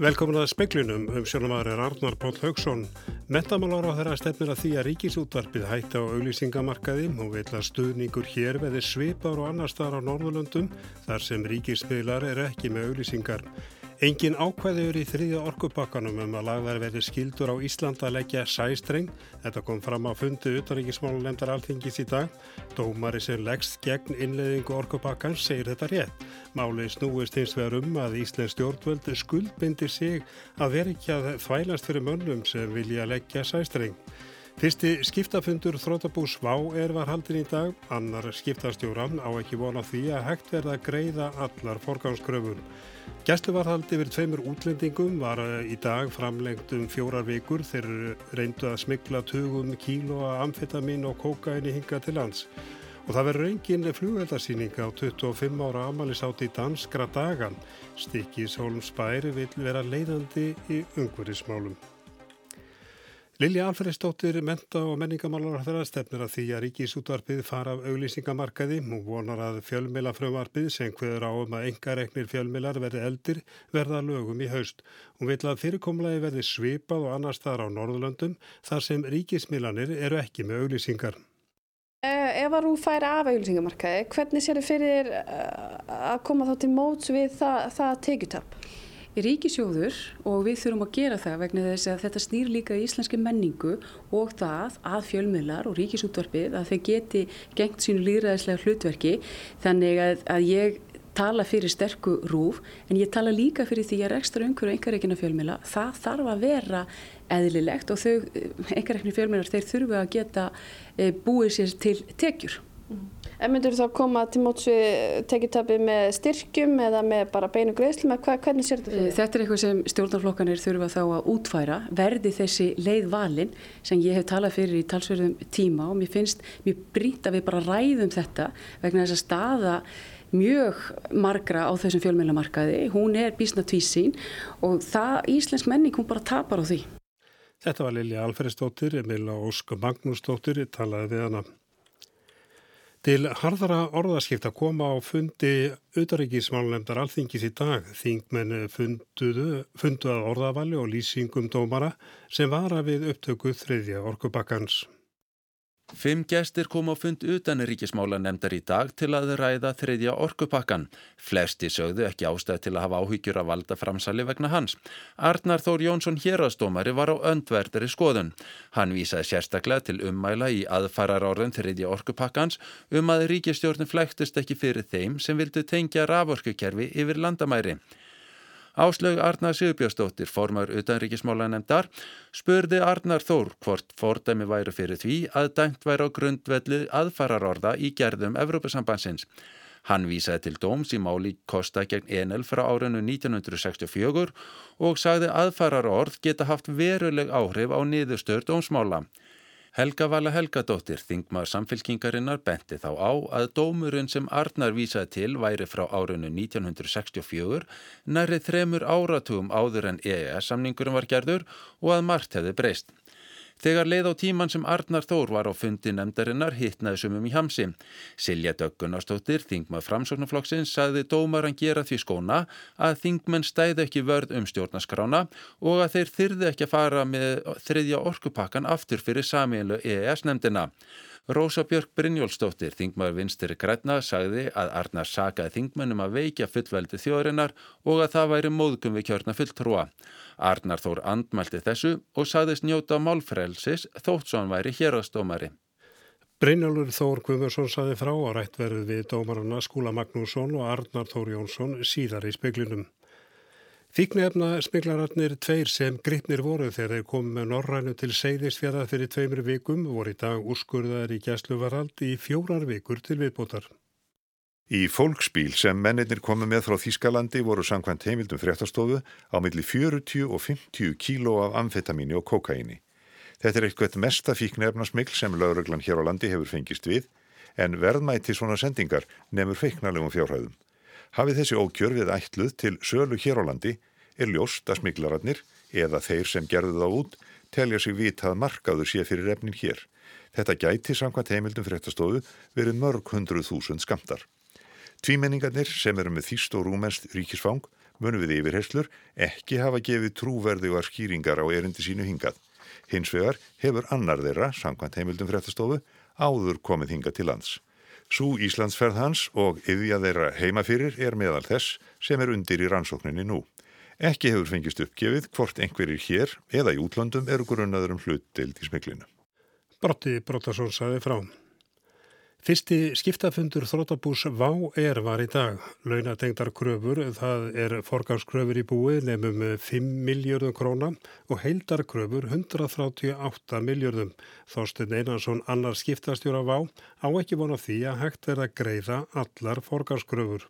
Velkomin að speklinum um sjónumæður Arnar Páll Haugsson. Metamálar á þeirra stefnir að því að ríkisútvarpið hætti á auglýsingamarkaði og vil að stuðningur hér veði svipar og annar staðar á Norðurlöndum þar sem ríkismiðlar er ekki með auglýsingar. Engin ákvæður í þriðja orkupakkanum um að lagðar verði skildur á Íslanda að leggja sæstreng. Þetta kom fram á fundi utanríkismálulemdar alþingis í dag. Dómari sem leggst gegn innleðingu orkupakkans segir þetta rétt. Máli snúist hins vegar um að Íslands stjórnvöld skuldbindir sig að vera ekki að þvælast fyrir mönnum sem vilja leggja sæstreng. Fyrsti skiptafundur þrótabús Vá er var haldin í dag. Annar skiptastjóran á ekki vona því að hægt verða að greiða allar forgámskröfun. Gæsluvarhaldi yfir tveimur útlendingum var í dag framlengt um fjórar vikur þeir reyndu að smikla tugum kílóa amfetamin og kókaini hinga til lands. Og það verður engin flugveldarsýning á 25 ára amalisátt í danskra dagan. Stikkis Holms Bæri vil vera leiðandi í ungverðismálum. Lilja Alfredsdóttir, menta og menningamálar þeirra stefnir að því að ríkisútvarpið fara af auglýsingamarkaði. Hún vonar að fjölmila frumvarpið sem hverður á um að engareknir fjölmilar verði eldir verða lögum í haust. Hún vil að fyrirkomlaði verði svipað og annar staðar á Norðurlöndum þar sem ríkismilanir eru ekki með auglýsingar. Ef að þú færi af auglýsingamarkaði, hvernig sér þið fyrir eh, að koma þá til móts við það, það tekjutapp? Ríkisjóður og við þurfum að gera það vegna þess að þetta snýr líka í íslenski menningu og það að fjölmiðlar og ríkisútvarpið að þeir geti gengt sínu líðræðislega hlutverki þannig að, að ég tala fyrir sterku rúf en ég tala líka fyrir því að rekstra umhverju einhverjum fjölmiðla það þarf að vera eðlilegt og þau einhverjum fjölmiðlar þeir þurfu að geta e, búið sér til tekjur. En myndur þú þá koma til móts við tekjutabið með styrkjum eða með bara beinu greiðslum eða hvernig sér þetta fyrir? Þetta er eitthvað sem stjórnarflokkanir þurfa þá að útfæra, verði þessi leið valin sem ég hef talað fyrir í talsverðum tíma og mér finnst mjög brýnt að við bara ræðum þetta vegna þess að staða mjög margra á þessum fjölmjölamarkaði, hún er bísna tvísín og það íslensk menning hún bara tapar á því. Þetta var Lilja Alferðsdóttir, Emil Ósk Magnúsdóttir, talaði við hana. Til harðara orðaskipta koma á fundi auðaríkismálunemdar alþingis í dag. Þingmenn funduðu, funduðu að orðavali og lýsingum dómara sem vara við upptöku þriðja orkubakkans. Fimm gestir kom á fund utan ríkismála nefndar í dag til að ræða þriðja orkupakkan. Flesti sögðu ekki ástæð til að hafa áhyggjur að valda framsali vegna hans. Arnar Þór Jónsson hérastómari var á öndverðari skoðun. Hann vísaði sérstaklega til ummæla í aðfarar orðin þriðja orkupakkans um að ríkistjórnum flæktist ekki fyrir þeim sem vildu tengja raforkukerfi yfir landamæri. Áslög Arnar Sigurbjörnsdóttir, formar utanríkismálanemndar, spurði Arnar Þór hvort fordæmi væri fyrir því að dæmt væri á grundvelli aðfararorða í gerðum Evrópasambansins. Hann vísaði til dóms í máli Kosta gegn Enel frá árinu 1964 og sagði aðfararorð geta haft veruleg áhrif á niðurstöður dómsmála. Helga Vala Helgadóttir, þingmar samfélkingarinnar, benti þá á að dómurinn sem Arnar vísaði til væri frá árinu 1964 nærið þremur áratugum áður en EES samningurum var gerður og að margt hefði breyst. Þegar leið á tíman sem Arnar Þór var á fundi nefndarinnar hittnaði sumum í hamsi. Silja Döggunarstóttir, þingmað framsóknarflokksins, saði dómaran gera því skóna að þingmenn stæði ekki vörð um stjórnaskrána og að þeir þyrði ekki að fara með þriðja orkupakkan aftur fyrir samílu EES nefndina. Rósa Björk Brynjólfsdóttir, þingmaður vinstir Græna, sagði að Arnar sagaði þingmennum að veikja fullveldi þjóðarinnar og að það væri móðgum við kjörna fulltrúa. Arnar Þór andmælti þessu og sagðist njóta málfrelsis þótt svo hann væri hérastómari. Brynjólfur Þór Guðmursson saði frá að rætt verði við dómarana Skúla Magnússon og Arnar Þór Jónsson síðar í speklinum. Fíknefna smiklararnir tveir sem gripnir voru þegar þeir komið með norrænu til seyðisfjara fyrir tveimur vikum voru í dag úrskurðar í gæsluvarald í fjórar vikur til viðbótar. Í fólksbíl sem mennir komið með frá Þískalandi voru samkvæmt heimildum fréttastofu á milli 40 og 50 kíló af amfetamíni og kokaini. Þetta er eitthvað mesta fíknefnasmikl sem lauruglan hér á landi hefur fengist við en verðmæti svona sendingar nefnur feiknarlegum fjárhæðum. Hafið þessi ókjör við ætluð til sölu hér á landi er ljóst að smiglararnir eða þeir sem gerðu þá út telja sig vitað markaður sé fyrir efnin hér. Þetta gæti samkvæmt heimildum fréttastofu verið mörg hundruð þúsund skamtar. Tvímenningarnir sem eru með þýst og rúmenst ríkisfang munum við yfirherslur ekki hafa gefið trúverði og skýringar á erindi sínu hingað. Hins vegar hefur annar þeirra, samkvæmt heimildum fréttastofu, áður komið hingað til lands. Sú Íslandsferð hans og yðja þeirra heimafyrir er meðal þess sem er undir í rannsókninni nú. Ekki hefur fengist uppgefið hvort einhverjir hér eða í útlöndum eru grunnaður um hlutdeild í smiklinu. Brotti Brottarsson saði frá. Fyrsti skiptafundur þróttabús VÁ er var í dag. Launatengdar kröfur, það er forgangskröfur í búi nefnum 5 miljardum króna og heildar kröfur 138 miljardum. Þorsten Einarsson annar skiptastjóra VÁ á ekki vona því að hægt er að greiða allar forgangskröfur.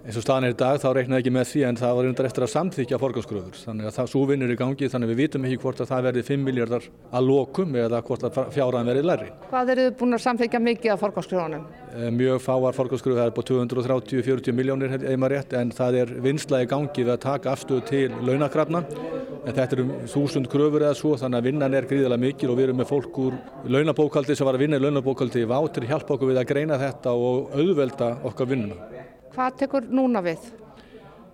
Eins og staðan er í dag þá reiknaði ekki með því en það var reyndar eftir að samþykja forgangskröfur. Þannig að það svo vinnur í gangi þannig að við vitum ekki hvort að það verði 5 miljardar að lokum eða hvort að fjáraðan verði læri. Hvað eru þið búin að samþykja mikið af forgangskröfunum? Eh, mjög fáar forgangskröfur, það er búin 230-40 miljónir eða rétt en það er vinsla í gangi við að taka afstöðu til launakrafna. En þetta eru þúsund kröfur eða svo þannig að vinnan er gríðilega mikil og við erum með fólk úr launabókaldi sem var að vinna í launabókaldi í vátir hjálpa okkur við að greina þetta og auðvelda okkar vinnuna. Hvað tekur núna við?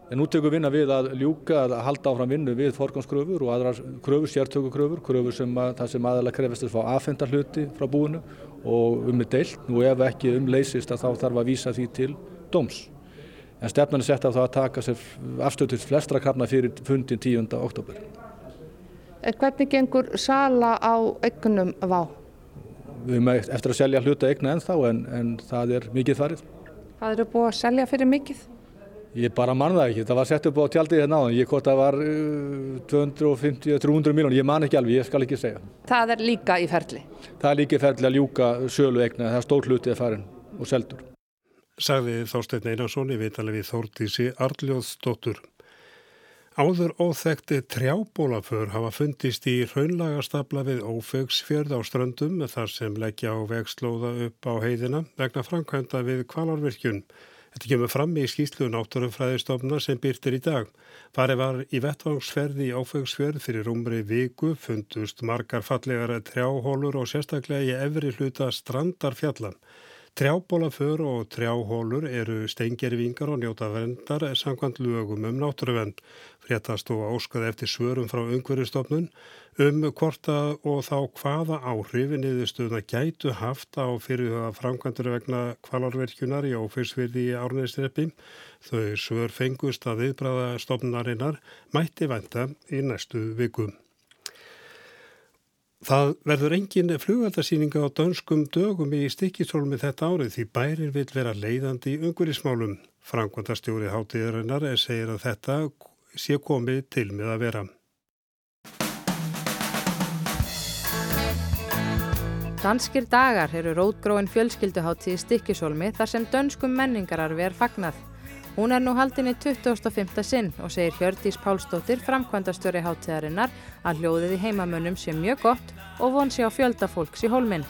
En nú tekur vinna við að ljúka að halda áfram vinnu við forgangskröfur og aðrar kröfur, sértökukröfur, kröfur sem að, það sem aðalega krefist að fá aðfenda hluti frá búinu og um er deilt. Nú ef ekki umleysist að þá þarf að vísa því til dóms. En stefnan er sett af það að taka sér afstöð til flestra krafna fyrir fundin 10. oktober. Hvernig gengur sala á eignum vá? Við erum eftir að selja hluta eigna en, en það er mikið farið. Hvað eru búið að selja fyrir mikið? Ég bara mann það ekki, það var sett upp á tjaldið hérna áðan, ég hvort það var uh, 250-300 miljónir, ég man ekki alveg, ég skal ekki segja. Það er líka í ferli? Það er líka í ferli að ljúka sölu egna, það er stór hlutið að farin og seldur. Sagði Þorstein Einarsson í vitalið við Þórtísi Arljóðsdóttur. Áður óþekti trjábólaför hafa fundist í raunlagastabla við Ófegsfjörð á ströndum þar sem leggja á vegslóða upp á heiðina vegna framkvæmda við kvalárvirkjun. Þetta kemur fram í skýslu náttúrufræðistofna sem byrtir í dag. Farið var í vettvangsferði í Ófegsfjörð fyrir umri viku, fundust margar fallegar trjáhólur og sérstaklega í efri hluta strandarfjallan. Trjábólaför og trjáhólur eru steingervingar og njóta vendar samkvæmt lögum um náttúruvend. Fréttast og áskaði eftir svörum frá umhverjastofnun um hvorta og þá hvaða áhrifin niðurstuðna gætu haft á fyrirhuga framkvæmdur vegna kvalárverkjunar í ófyrsvirði í árneisreppi. Þau svör fengust að viðbræða stofnunarinnar mætti venda í næstu vikum. Það verður engin flugvaldarsýninga á dönskum dögum í stikkistólmi þetta árið því bærin vil vera leiðandi í ungurismálum. Frankvandastjóri hátíðarinnar segir að þetta sé komið til með að vera. Danskir dagar eru rótgróin fjölskylduháttíð í stikkisólmi þar sem dönskum menningararfi er fagnað. Hún er nú haldin í 25. sinn og segir Hjördís Pálsdóttir framkvæmdastjóri háttíðarinnar að hljóðið í heimamönnum sé mjög gott og von sé á fjölda fólks í hólminn.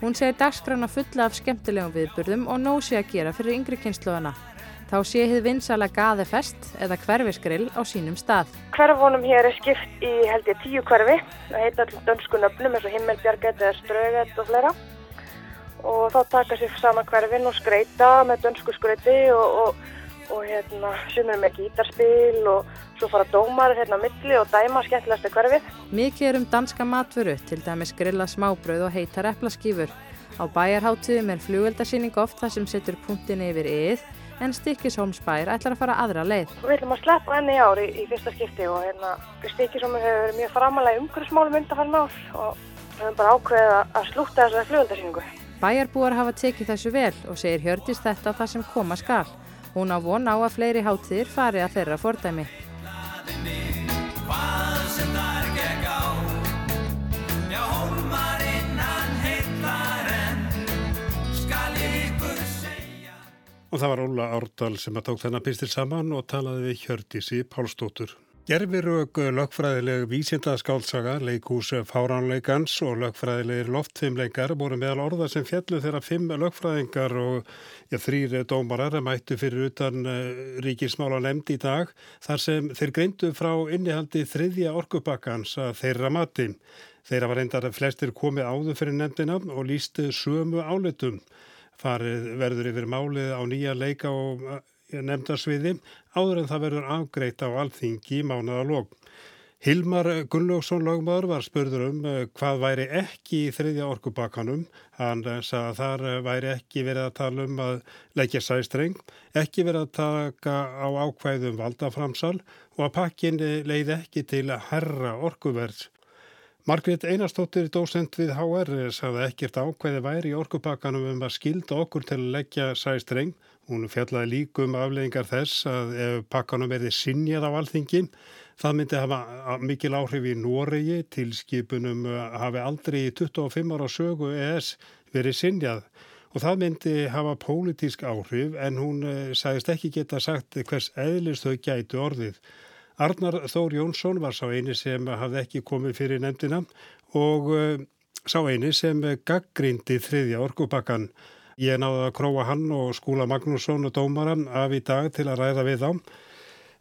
Hún segir dagskrána fulla af skemmtilegum viðburðum og nóg sé að gera fyrir yngri kynsluðana. Þá sé hið vinsala gaðefest eða hverfiskrill á sínum stað. Hverfunum hér er skipt í held ég tíu hverfi. Það heita allir dönsku nöfnum eins og Himmelbjarget eða Ströget og flera. Og þá taka sér saman hverfin og skreita með dönsku skreiti og, og og hérna sumir með gítarspil og svo fara dómar hérna milli og dæma skemmtilegast að hverfið. Mikið er um danska matvöru, til dæmis grilla smábröð og heitar eplaskýfur. Á bæjarháttuðum er flugveldarsýning oft það sem setur punktin yfir yð en Stikkishólmsbær ætlar að fara aðra leið. Við ætlum að sleppa enni ári í, í fyrsta skipti og hérna Stikkishólmur hefur verið mjög framalega umhverfsmálum undanfærin ár og við höfum bara ákveðið að slúta þessari flugveldarsýningu. Bæjarbúar hafa tekið þessu vel og segir Hjördis þetta það sem koma skal. Hún á von á að fleiri háttíðir fari að þeirra fordæmi. Og það var Óla Árdal sem að tók þennan pistil saman og talaði við Hjördísi Pálsdóttur. Gerfirög lögfræðileg vísindaskálsaga, leikús fáránleikans og lögfræðilegir loftfimleikar voru meðal orða sem fjallu þeirra fimm lögfræðingar og ja, þrýr dómarar mættu fyrir utan uh, ríkismála nefnd í dag þar sem þeir greindu frá innihaldi þriðja orkubakkans að þeirra mati. Þeirra var endar flestir komið áður fyrir nefndina og lístu sömu áletum. Farið verður yfir málið á nýja leika og nefndasviði áður en það verður afgreitt á alþingi í mánuðalóg. Hilmar Gunnlaugsson lögmaður var spurður um eh, hvað væri ekki í þriðja orkubakkanum. Hann eh, sagði að þar eh, væri ekki verið að tala um að leggja sæstreng, ekki verið að taka á ákvæðum valdaframsal og að pakkin leiði ekki til að herra orkuverðs. Margret Einarstóttir, dósend við HR, sagði ekkert ákvæði væri í orkupakkanum um að skilda okkur til að leggja sæstreng. Hún fjallaði líkum afleggingar þess að ef pakkanum verði sinjað á alþingin Það myndi hafa mikil áhrif í Noregi til skipunum hafi aldrei í 25 ára sögu ES verið sinjað og það myndi hafa pólitísk áhrif en hún eh, sagðist ekki geta sagt hvers eðlist þau gætu orðið. Arnar Þór Jónsson var sá eini sem hafði ekki komið fyrir nefndina og uh, sá eini sem gaggrindi þriðja orkupakkan. Ég náði að króa hann og skúla Magnússon og Dómaran af í dag til að ræða við þá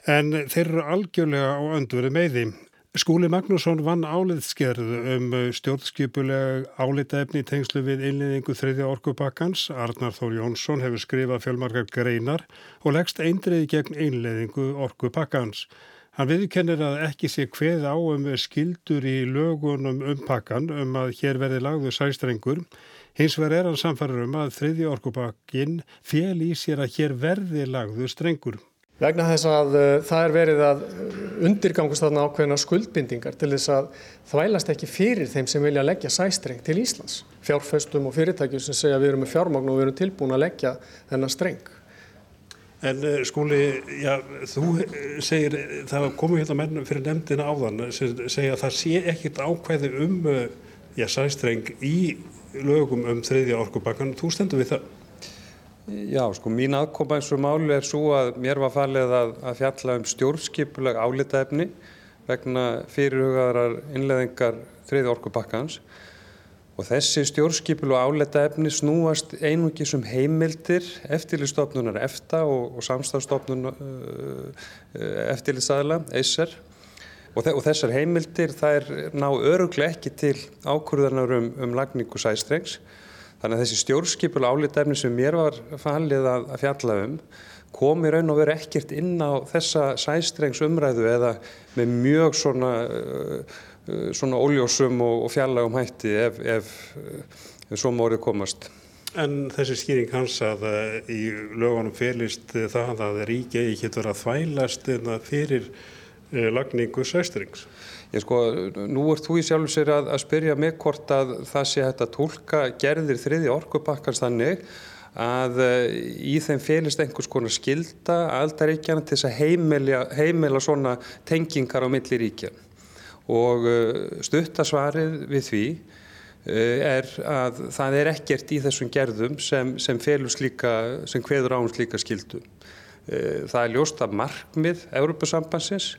en þeir eru algjörlega á öndveri meði. Skúli Magnússon vann áliðskerð um stjórnskipulega álitaefni tengslu við innliðingu þriðja orkubakkans. Arnar Þór Jónsson hefur skrifað fjölmarkar greinar og leggst eindriði gegn innliðingu orkubakkans. Hann viðkennir að ekki sé hveð á um skildur í lögunum um pakkan um að hér verði lagðu sæstrengur. Hins vegar er hann samfarið um að þriðja orkubakkin fél í sér að hér verði lagðu strengur vegna þess að uh, það er verið að undirgangast þarna ákveðina skuldbindingar til þess að þvælast ekki fyrir þeim sem vilja leggja sæstreng til Íslands. Fjárfestum og fyrirtækjum sem segja við erum með fjármagn og við erum tilbúin að leggja þennan streng. En uh, skúli, já, þú segir, það komu hérna menn fyrir nefndina áðan segja að það sé ekkit ákveði um uh, já, sæstreng í lögum um þriðja orkubakkan. Þú stendur við það? Já, sko mín aðkoma eins og máli er svo að mér var fallið að, að fjalla um stjórnskipuleg álitaefni vegna fyrirhugaðarar innleðingar þriði orkubakkans og þessi stjórnskipuleg álitaefni snúast einungi sem heimildir eftirlistofnunar EFTA og, og samstafstofnun uh, eftirlistæðila, EISER og, og þessar heimildir þær ná öruglega ekki til ákvörðanar um, um lagningu sæstrengs. Þannig að þessi stjórnskipul álitefni sem mér var fallið að, að fjalla um kom í raun og veru ekkert inn á þessa sæstrengs umræðu eða með mjög svona, uh, uh, svona óljósum og, og fjallagum hætti ef, ef, ef svo mórið komast. En þessi skýring hans að uh, í lögunum félist það að ríkja ekki getur að þvælast fyrir lagningu sæstrengs? Ég sko, nú ert þú í sjálf sér að, að spyrja mig hvort að það sé hægt að tólka gerðir þriði orkubakkans þannig að í þeim félist einhvers konar skilda aldaríkjana til þess að heimila, heimila svona tengingar á milli ríkja og uh, stuttasvarið við því uh, er að það er ekkert í þessum gerðum sem, sem slíka, sem hveður án slíka skildu. Það er ljóst að markmið Európa-sambansins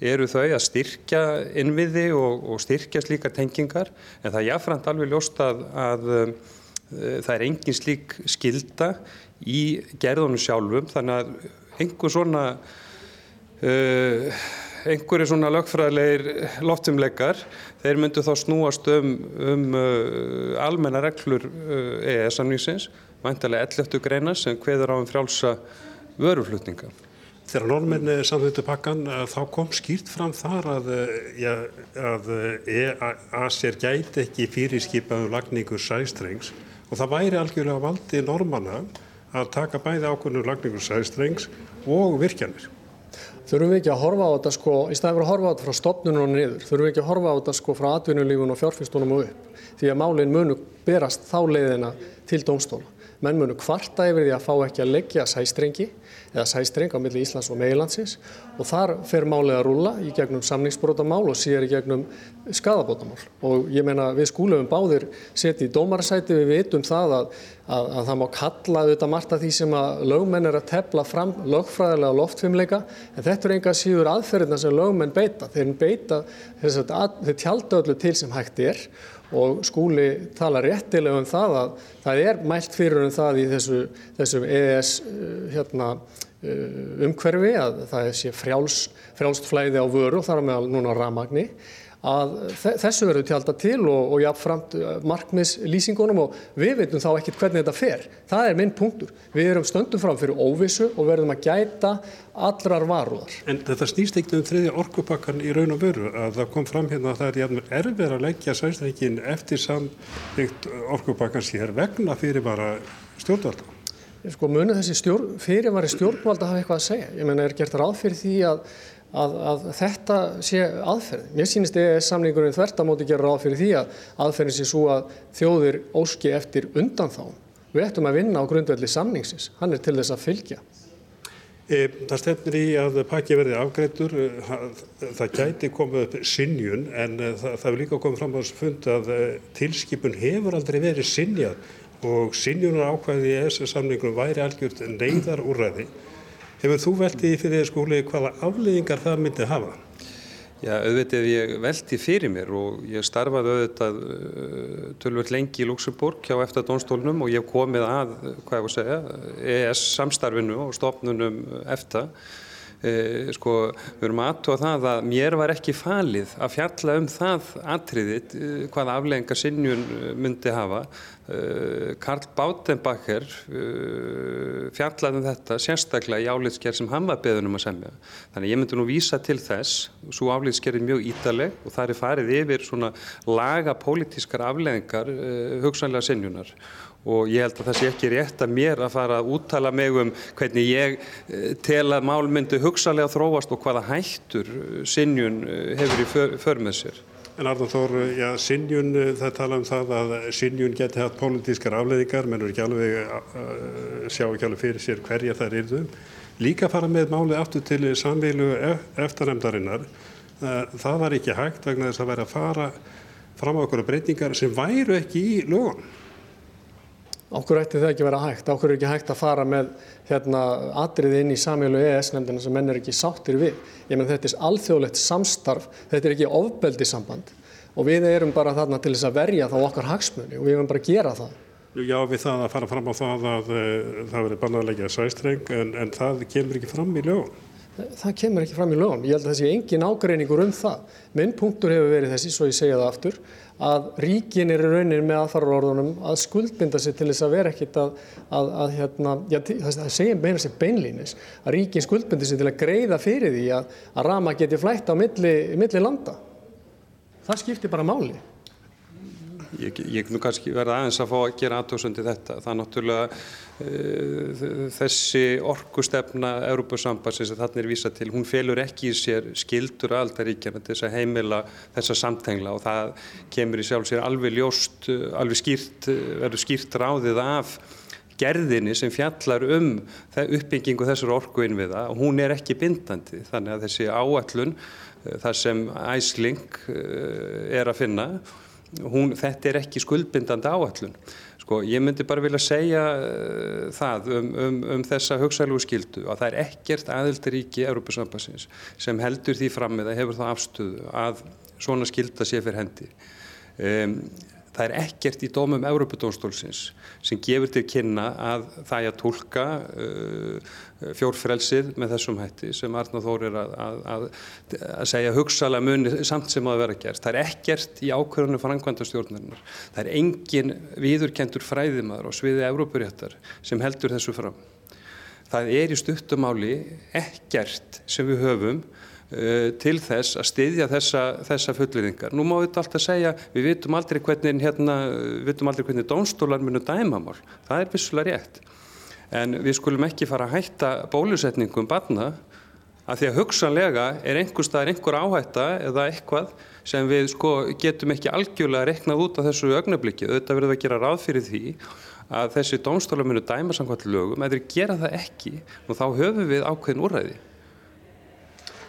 eru þau að styrkja innviði og, og styrkja slíka tengingar en það er jáfnframt alveg ljóst að, að uh, það er engin slík skilda í gerðunum sjálfum þannig að einhver svona uh, einhverju svona lögfræðilegir loftumleikar þeir myndu þá snúast um, um uh, almenna reglur EES-samningsins vantilega 11. greina sem hveður á um frjálsa vöruflutninga Þegar norminni samþýttu pakkan þá kom skýrt fram þar að, ja, að EASR gæti ekki fyrirskipaðu lagningu sæstrengs og það væri algjörlega valdi normana að taka bæði ákvörnum lagningu sæstrengs og virkjanir. Þurfum við ekki að horfa á þetta sko, í staðið fyrir að horfa á þetta frá stopnunum og niður, þurfum við ekki að horfa á þetta sko frá atvinnulífun og fjárfyrstunum og upp því að málinn munu berast þá leiðina til dómstóla. Menn munu kvarta yfir því að fá ekki að leggja sæstrengi eða sæstreng á milli Íslands og Meilandsins og þar fer málið að rúla í gegnum samningsbrótamál og síðar í gegnum skadabótamál og ég meina við skúlefum báðir setið í dómararsæti við vitum það að, að, að það má kalla auðvitað margt af því sem að lögmenn er að tefla fram lögfræðilega loftfimleika en þetta er enga síður aðferðina sem lögmenn beita. Þeir beita þess að þeir tjálta öllu til sem hægt er og skúli tala réttilega um það að það er mælt fyrir um það í þessu, þessum EES uh, hérna, uh, umhverfi að það sé frjáls, frjálst flæði á vöru og þar með núna ramagni að þessu verður tjálta til og, og jáfnframt uh, markmiðslýsingunum og við veitum þá ekkert hvernig þetta fer. Það er minn punktur. Við erum stöndum fram fyrir óvissu og verðum að gæta allrar varúðar. En þetta snýst ekkert um þriðja orkupakkan í raun og veru að það kom fram hérna að það er erfið að leggja sæstreikin eftir samvikt orkupakkan sér vegna fyrir bara stjórnvalda. Sko munu þessi stjórn, fyrirvari stjórnvalda hafa eitthvað að segja. Ég menna er gert ráð fyrir því að að, að þetta sé aðferð. Mér sýnist EES samningurinn þvert að móti gera ráð fyrir því að aðferðin sé svo að þjóðir óski eftir undan þá. Við ættum að vinna á grundvelli samningsins. Hann er til þess að fylgja. E, það stefnir í að pakki verði afgreitur, það gæti komið upp sinjun en e, það, það er líka komið fram á þessu fund að e, tilskipun hefur aldrei verið sinjað og sinjunar ákvæði í EES samningunum væri algjört neyðar úrræði. Hefur þú veltið fyrir skóli hvaða afleiðingar það myndi hafa? Já, auðvitað ég velti fyrir mér og ég starfaði auðvitað uh, tölvöld lengi í Luxemburg hjá eftir dónstólnum og ég komið að, hvað ég voru að segja, ES samstarfinu og stofnunum eftir Eh, sko, við erum aðtóða það að mér var ekki falið að fjalla um það atriðið eh, hvaða afleggingar sinnjun eh, myndi hafa. Eh, Karl Bátenbacher fjallaði um þetta sérstaklega í álitskerð sem hann var beðunum að semja. Þannig ég myndi nú vísa til þess, svo álitskerð er mjög ítaleg og það er farið yfir svona laga pólitískar afleggingar hugsanlega sinnjunar og ég held að það sé ekki rétt að mér að fara að úttala mig um hvernig ég eh, tel að málmyndu hugsalega þróast og hvaða hættur eh, Sinjun eh, hefur í för, för með sér. En Arður Þór, já, Sinjun, það tala um það að Sinjun geti hatt pólitískar afleðingar, mennur ekki alveg, sjá ekki alveg fyrir sér hverja er yfir. Líka fara með málið aftur til samveilu eftirnemdarinnar, uh, það var ekki hægt vegna þess að vera að fara fram á okkur breytingar sem væru ekki í lögum. Áhverju ætti það ekki vera hægt? Áhverju er ekki hægt að fara með hérna, atriði inn í samílu EES-nefndina sem menn er ekki sáttir við? Ég menn þetta er alþjóðlegt samstarf, þetta er ekki ofbeldi samband og við erum bara þarna til þess að verja þá okkar hagsmunni og við erum bara að gera það. Já, við það að fara fram á það að uh, það verður bannaðlega sæstreng en, en það kemur ekki fram í lögum. Það kemur ekki fram í lögum. Ég held að það sé engin ágreiningur um það. Minn punktur hefur verið þessi, svo ég segja það aftur, að ríkin er raunin með aðfararorðunum að skuldbinda sig til þess að vera ekkit að, að, að hérna, já, það segir meira sér beinlýnis, að ríkin skuldbindi sig til að greiða fyrir því að, að rama geti flætt á milli, milli landa. Það skiptir bara máli. Ég, ég nú kannski verða aðeins að fá að gera aðtóðsundi þetta. Það er náttúrulega uh, þessi orkustefna Európa-sambansins að þarna er vísa til, hún felur ekki í sér skildur aldaríkjana til þess að heimila þessa samtengla og það kemur í sjálf sér alveg ljóst, alveg skýrt, verður skýrt ráðið af gerðinni sem fjallar um uppbyggingu þessar orku innviða og hún er ekki bindandi þannig að þessi áallun þar sem æsling er að finna hún, þetta er ekki skuldbindandi áallun. Sko, ég myndi bara vilja segja uh, það um, um, um þessa hugsaðlugu skildu að það er ekkert aðildaríki Európa-sambassins sem heldur því fram með að hefur það afstöðu að svona skilda sé fyrir hendi. Um, það er ekkert í dómum Európa-dómstólsins sem gefur til kynna að það er að tólka uh, fjórfrelsið með þessum hætti sem Arnáð Þór er að, að, að, segja hugsalega muni samt sem að vera gert. Það er ekkert í ákvörðunum frangvænta stjórnarinnar. Það er engin viðurkendur fræðimaður á sviði Európuréttar sem heldur þessu fram. Það er í stuttumáli ekkert sem við höfum til þess að styðja þessa, þessa fullviðingar. Nú má þetta alltaf segja, við vitum aldrei hvernig, hérna, við vitum aldrei hvernig dónstólar munu dæmamál. Það er vissulega rétt en við skulum ekki fara að hætta bólusetningum barna að því að hugsanlega er einhver staðar einhver áhætta eða eitthvað sem við sko getum ekki algjörlega reknað út af þessu ögnablikki. Þetta verður að gera ráð fyrir því að þessi dómstóla munu dæma samkvæmt lögum, eða gera það ekki og þá höfum við ákveðin úrræði.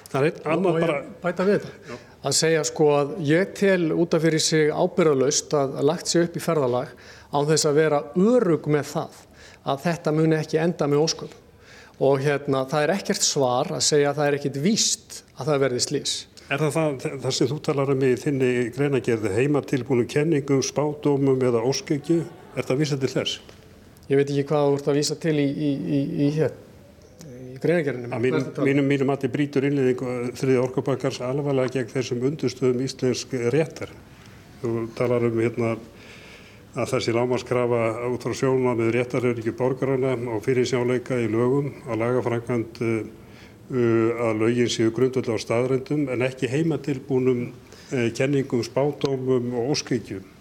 Það er einn annar bara... Bæta við þetta. Að segja sko að ég tel út af fyrir sig ábyrðalaust að lagt sig upp í ferðalag á þess að vera örug með það að þetta muni ekki enda með ósköp og hérna það er ekkert svar að segja að það er ekkert víst að það verði slís. Er það það, það sem þú talar um í þinni greinagerði heimatilbúinu kenningum, spátumum eða óskegju, er það vísað til þess? Ég veit ekki hvað þú ert að vísa til í, í, í, í hér, greinagerinu. Mínum, mínum, mínum að þið brítur innleðingu þriði orkupakkars alvarlega gegn þessum undurstöðum íslensk réttar. Þú talar um hérna að þessi lámaskrafa út frá sjónum með réttaröryggi borgarana og fyrir sjáleika í lögum að lagafrækand uh, að lögin séu grundvöld á staðrendum en ekki heimatilbúnum uh, kenningum, spátómum og óskykjum.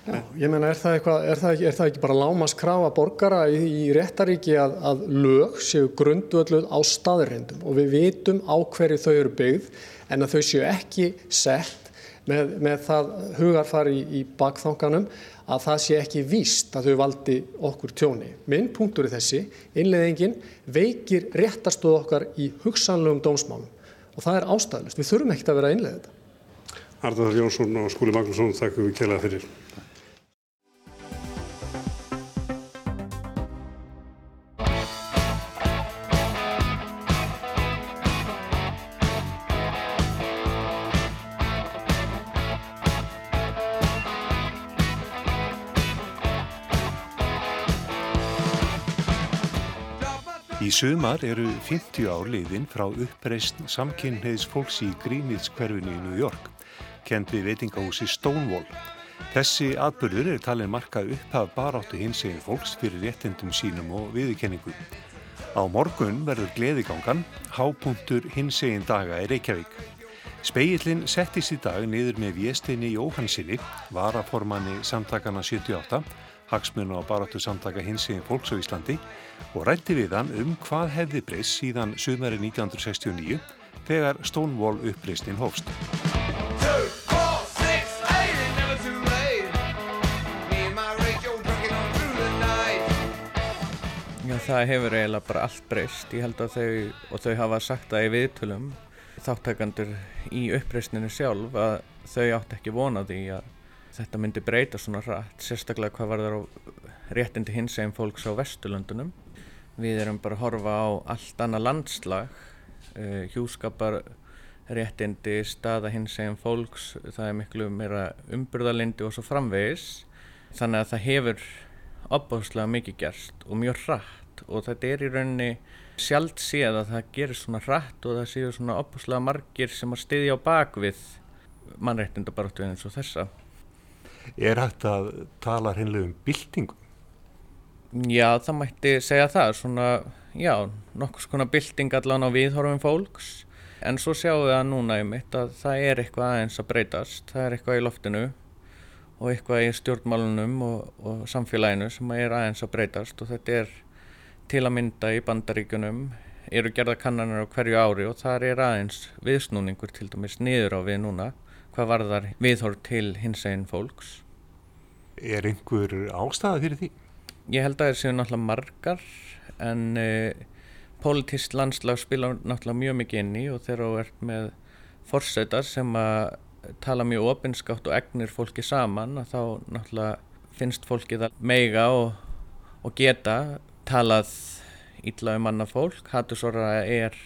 Já, ég meina, er það, eitthvað, er það, er það ekki bara lámaskrafa borgara í, í réttaríki að, að lög séu grundvölduð á staðrendum og við vitum á hverju þau eru byggð en að þau séu ekki sett með, með það hugarfari í, í bakþanganum að það sé ekki víst að þau valdi okkur tjóni. Minn punktur er þessi, innleðingin veikir réttarstöð okkar í hugsanlegum dómsmálum og það er ástæðlust. Við þurfum ekkert að vera að innleða þetta. Arðar Jónsson og Skúli Magnússon, þakkum við kjælega fyrir. Sumar eru 50 ár liðin frá uppreist samkynniðs fólks í Greenwich hverfinu í New York, kent við veitingahúsi Stonewall. Þessi atbyrður er talin marka upphaf baráttu hins eginn fólks fyrir réttindum sínum og viðurkenningu. Á morgun verður gleðigangan, hápunktur hins eginn daga í Reykjavík. Speillin settist í dag niður með Viestinni Jóhannsinni, varaformanni samtakana 78, hagsmun og baráttu samtaka hins eginn fólks á Íslandi og rætti við hann um hvað hefði breyst síðan sumari 1969 þegar Stonewall uppreistinn hófst. Já, það hefur eiginlega bara allt breyst. Ég held að þau, og þau hafa sagt það í viðtölum, þáttakandur í uppreistinu sjálf, að þau átt ekki vona því að þetta myndi breyta svona rætt, sérstaklega hvað var það á réttindi hins eginn fólks á Vesturlöndunum. Við erum bara að horfa á allt annað landslag, uh, hjúskapar, réttindi, staða hins eginn fólks, það er miklu meira umburðalindi og svo framvegis. Þannig að það hefur opbáslega mikið gerst og mjög hratt og þetta er í rauninni sjálft séð að það gerir svona hratt og það séu svona opbáslega margir sem að styðja á bakvið mannréttindabaráttu eins og þessa. Er hægt að tala hreinlega um byltingu? Já, það mætti segja það, svona, já, nokkus konar bylting allan á viðhorfum fólks en svo sjáum við að núna í mitt að það er eitthvað aðeins að breytast, það er eitthvað í loftinu og eitthvað í stjórnmálunum og, og samfélaginu sem er aðeins að breytast og þetta er til að mynda í bandaríkunum eru gerða kannanir á hverju ári og það er aðeins viðsnúningur til dæmis niður á við núna hvað varðar viðhorf til hins einn fólks. Er einhver ástæða fyrir því? Ég held að það séu náttúrulega margar en uh, politist landslag spila náttúrulega mjög mikið inn í og þegar þú ert með forsætar sem að tala mjög opinskátt og egnir fólki saman að þá náttúrulega finnst fólki það meiga og, og geta talað ítla um annað fólk. Hattusorra er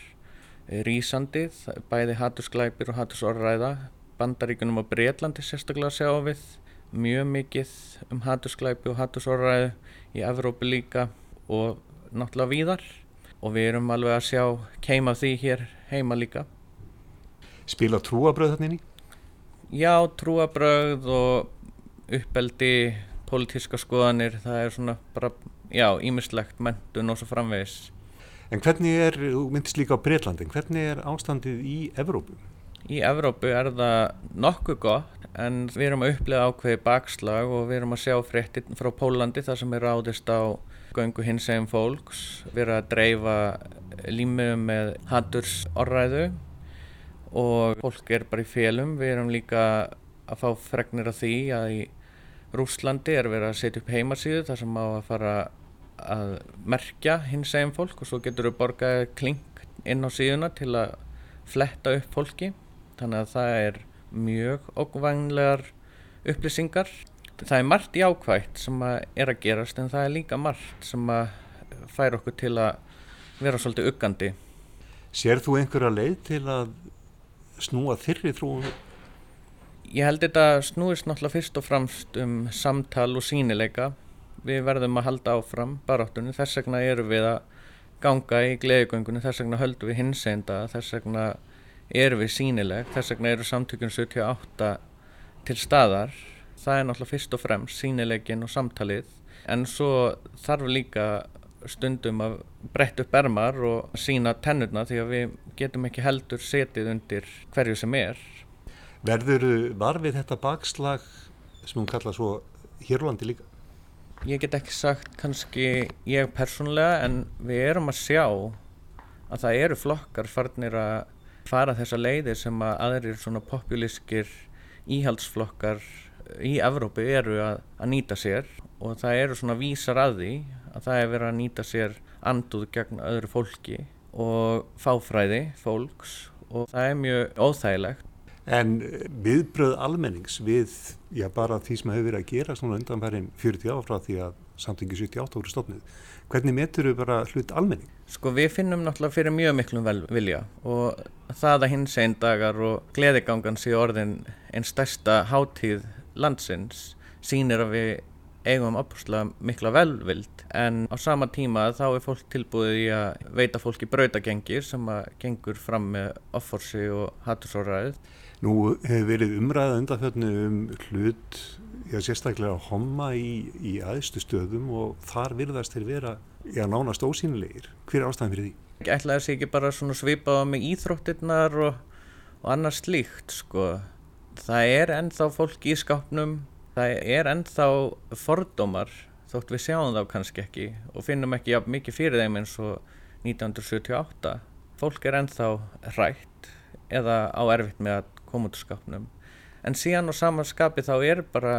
rýsandi, bæði hattusklæpir og hattusorraða. Bandaríkunum og Breitlandi sérstaklega sjá við mjög mikið um hattusklæpi og hattusorraðu í Evrópu líka og náttúrulega víðar og við erum alveg að sjá keima því hér heima líka. Spila trúabröð þannig? Já, trúabröð og uppeldi, pólitíska skoðanir, það er svona bara, já, ímislegt mentun og svo framvegis. En hvernig er, þú myndist líka á Breitlandin, hvernig er ástandið í Evrópu? Í Evrópu er það nokkuð gott en við erum að upplega ákveði bakslag og við erum að sjá fréttir frá Pólandi þar sem er ráðist á göngu hins eginn fólks. Við erum að dreifa límiðum með hattursorræðu og fólk er bara í félum. Við erum líka að fá fregnir af því að í Rúslandi er verið að setja upp heimasíðu þar sem á að fara að merkja hins eginn fólk og svo getur við borgað klink inn á síðuna til að fletta upp fólki. Þannig að það er mjög ógvænlegar upplýsingar. Það er margt jákvægt sem að er að gerast en það er líka margt sem að fær okkur til að vera svolítið uggandi. Sér þú einhverja leið til að snúa þyrri þrúum? Ég held þetta snúist náttúrulega fyrst og fremst um samtal og sínileika. Við verðum að halda áfram baráttunni, þess vegna eru við að ganga í gleðigöngunni, þess vegna höldum við hins enda, þess vegna erum við sínileg, þess vegna eru samtökun 78 til staðar. Það er náttúrulega fyrst og fremst sínilegin og samtalið en svo þarf líka stundum að bretta upp ermar og sína tennurna því að við getum ekki heldur setið undir hverju sem er. Verður varfið þetta bakslag sem hún kalla svo Hérlandi líka? Ég get ekki sagt kannski ég persónulega en við erum að sjá að það eru flokkar farnir að fara þessa leiðir sem að aðrir svona populískir íhaldsflokkar í Evrópu eru að, að nýta sér og það eru svona vísar að því að það er verið að nýta sér anduð gegn öðru fólki og fáfræði fólks og það er mjög óþægilegt. En viðbröð almennings við, já bara því sem hefur verið að gera svona undanfærin 40 ára frá því að samtingi 78 voru stofnið, hvernig metur þau bara hlut almenning? Sko við finnum náttúrulega fyrir mjög miklum vilja og það að hins einn dagar og gleðigangan sé orðin einn stærsta hátíð landsins sínir að við eigum opuslega mikla velvild en á sama tíma þá er fólk tilbúið í að veita fólki brautagengir sem að gengur fram með offorsi og hattusóraðið. Nú hefur verið umræða undanfjörnu um hlut, já sérstaklega homma í, í aðstu stöðum og þar virðast þeir vera, já nánast ósýnilegir. Hver er ástæðan fyrir því? Ætlaði að sé ekki bara svona svipaða með íþróttirnar og, og annars slíkt sko. Það er ennþá fólk í skápnum það er ennþá fordómar þótt við sjáum þá kannski ekki og finnum ekki jafn mikið fyrir þeim eins og 1978 fólk er ennþá rætt eða á erfitt með að koma út úr skapnum en síðan á samanskapi þá er bara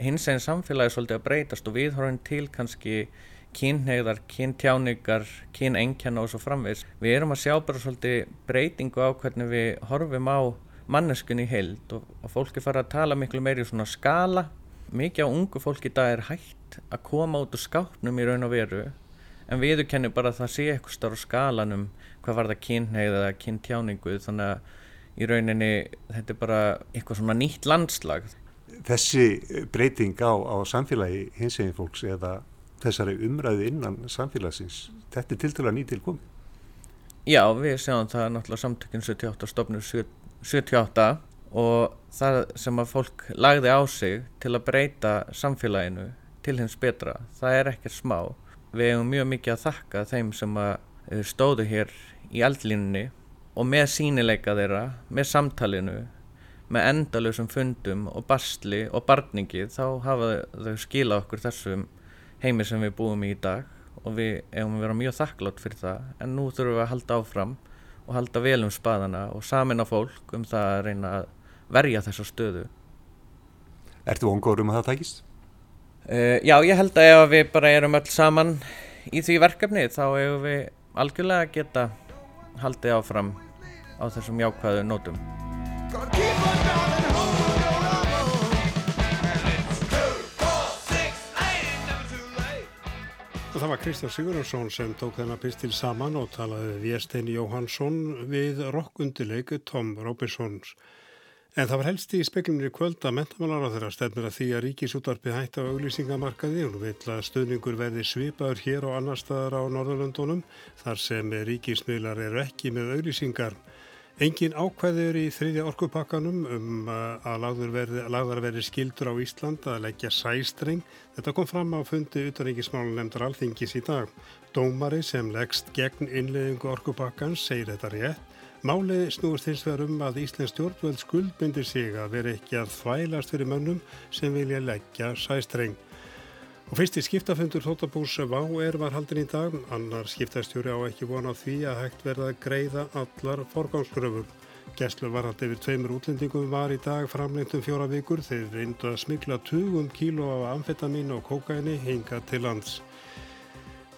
hins einn samfélagi svolítið að breytast og við horfum til kannski kynhegðar, kyntjáningar, kynengjanna og svo framvegs. Við erum að sjá bara svolítið breytingu á hvernig við horfum á manneskun í heild og, og fólki fara að tala miklu meiri í svona skala mikið á ungu fólki í dag er hægt að koma út úr skápnum í raun og veru en viður kennir bara að það sé eitthvað starf á skalanum hvað var það kynneið eða kyntjáningu þannig að í rauninni þetta er bara eitthvað svona nýtt landslag Þessi breyting á, á samfélagi hins eginn fólks eða þessari umræðu innan samfélagsins þetta er til dæla nýtil komið Já, við sjáum það náttúrulega samtökinn 78 stofnur 78 og það sem að fólk lagði á sig til að breyta samfélaginu til hins betra, það er ekkert smá. Við hefum mjög mikið að þakka þeim sem að eh, stóðu hér í eldlínunni og með sínileika þeirra, með samtalinu, með endalösum fundum og bastli og barningi þá hafa þau skila okkur þessum heimi sem við búum í í dag og við hefum verið mjög þakklátt fyrir það en nú þurfum við að halda áfram og halda vel um spaðana og samina fólk um það að reyna að verja þessa stöðu. Ertu vongur um að það tækist? Uh, já, ég held að ef við bara erum öll saman í því verkefni þá hefur við algjörlega geta haldið áfram á þessum jákvæðu nótum. Það var Kristján Sigurðarsson sem tók þennan pistil saman og talaði Viestein Jóhansson við rockundileiku Tom Robinsons. En það var helst í speklinni kvöld að mentamálar á þeirra stefnir að því að ríkisútvarpið hætti á auglýsingamarkaði og vil að stöðningur verði svipaður hér og annar staðar á Norðurlöndunum þar sem ríkismiðlar eru ekki með auglýsingar. Engin ákveður í þriðja orkupakkanum um að lagður verði, lagðar verði skildur á Ísland að leggja sæstreng. Þetta kom fram á fundi utanríkismálun nefndar alþingis í dag. Dómari sem leggst gegn innleðingu orkupakkans segir þetta rétt. Málið snúist hins vegar um að Íslands stjórnvöld skuldbindir sig að vera ekki að þvælast fyrir mönnum sem vilja leggja sæstreng. Og fyrsti skiptafundur þóttabús Vá er var haldin í dag, annar skiptastjóri á ekki vona á því að hægt verða að greiða allar forgámskröfur. Gesslu var hægt yfir tveimur útlendingum var í dag framlengt um fjóra vikur. Þegar reyndu að smikla 20 kíló af amfetamin og kokaini hinga til lands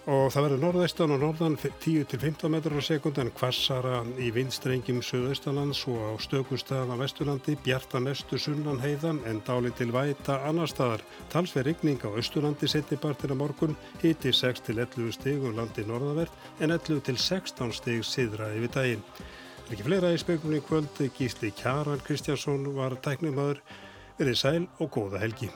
og það verður norðaustan og norðan 10-15 metrar á sekund en kvassara í vindstrengjum söðaustalands og á stökustafn á vesturlandi bjarta mestu sunnan heiðan en dáli til væta annar staðar talsverð rigning á austurlandi setnibartina morgun hiti 6-11 stig um landi norðavert en 11-16 stig siðra yfir daginn. Er ekki fleira í spekulni kvöld Gísli Kjaran Kristjánsson var tæknumöður verið sæl og góða helgi.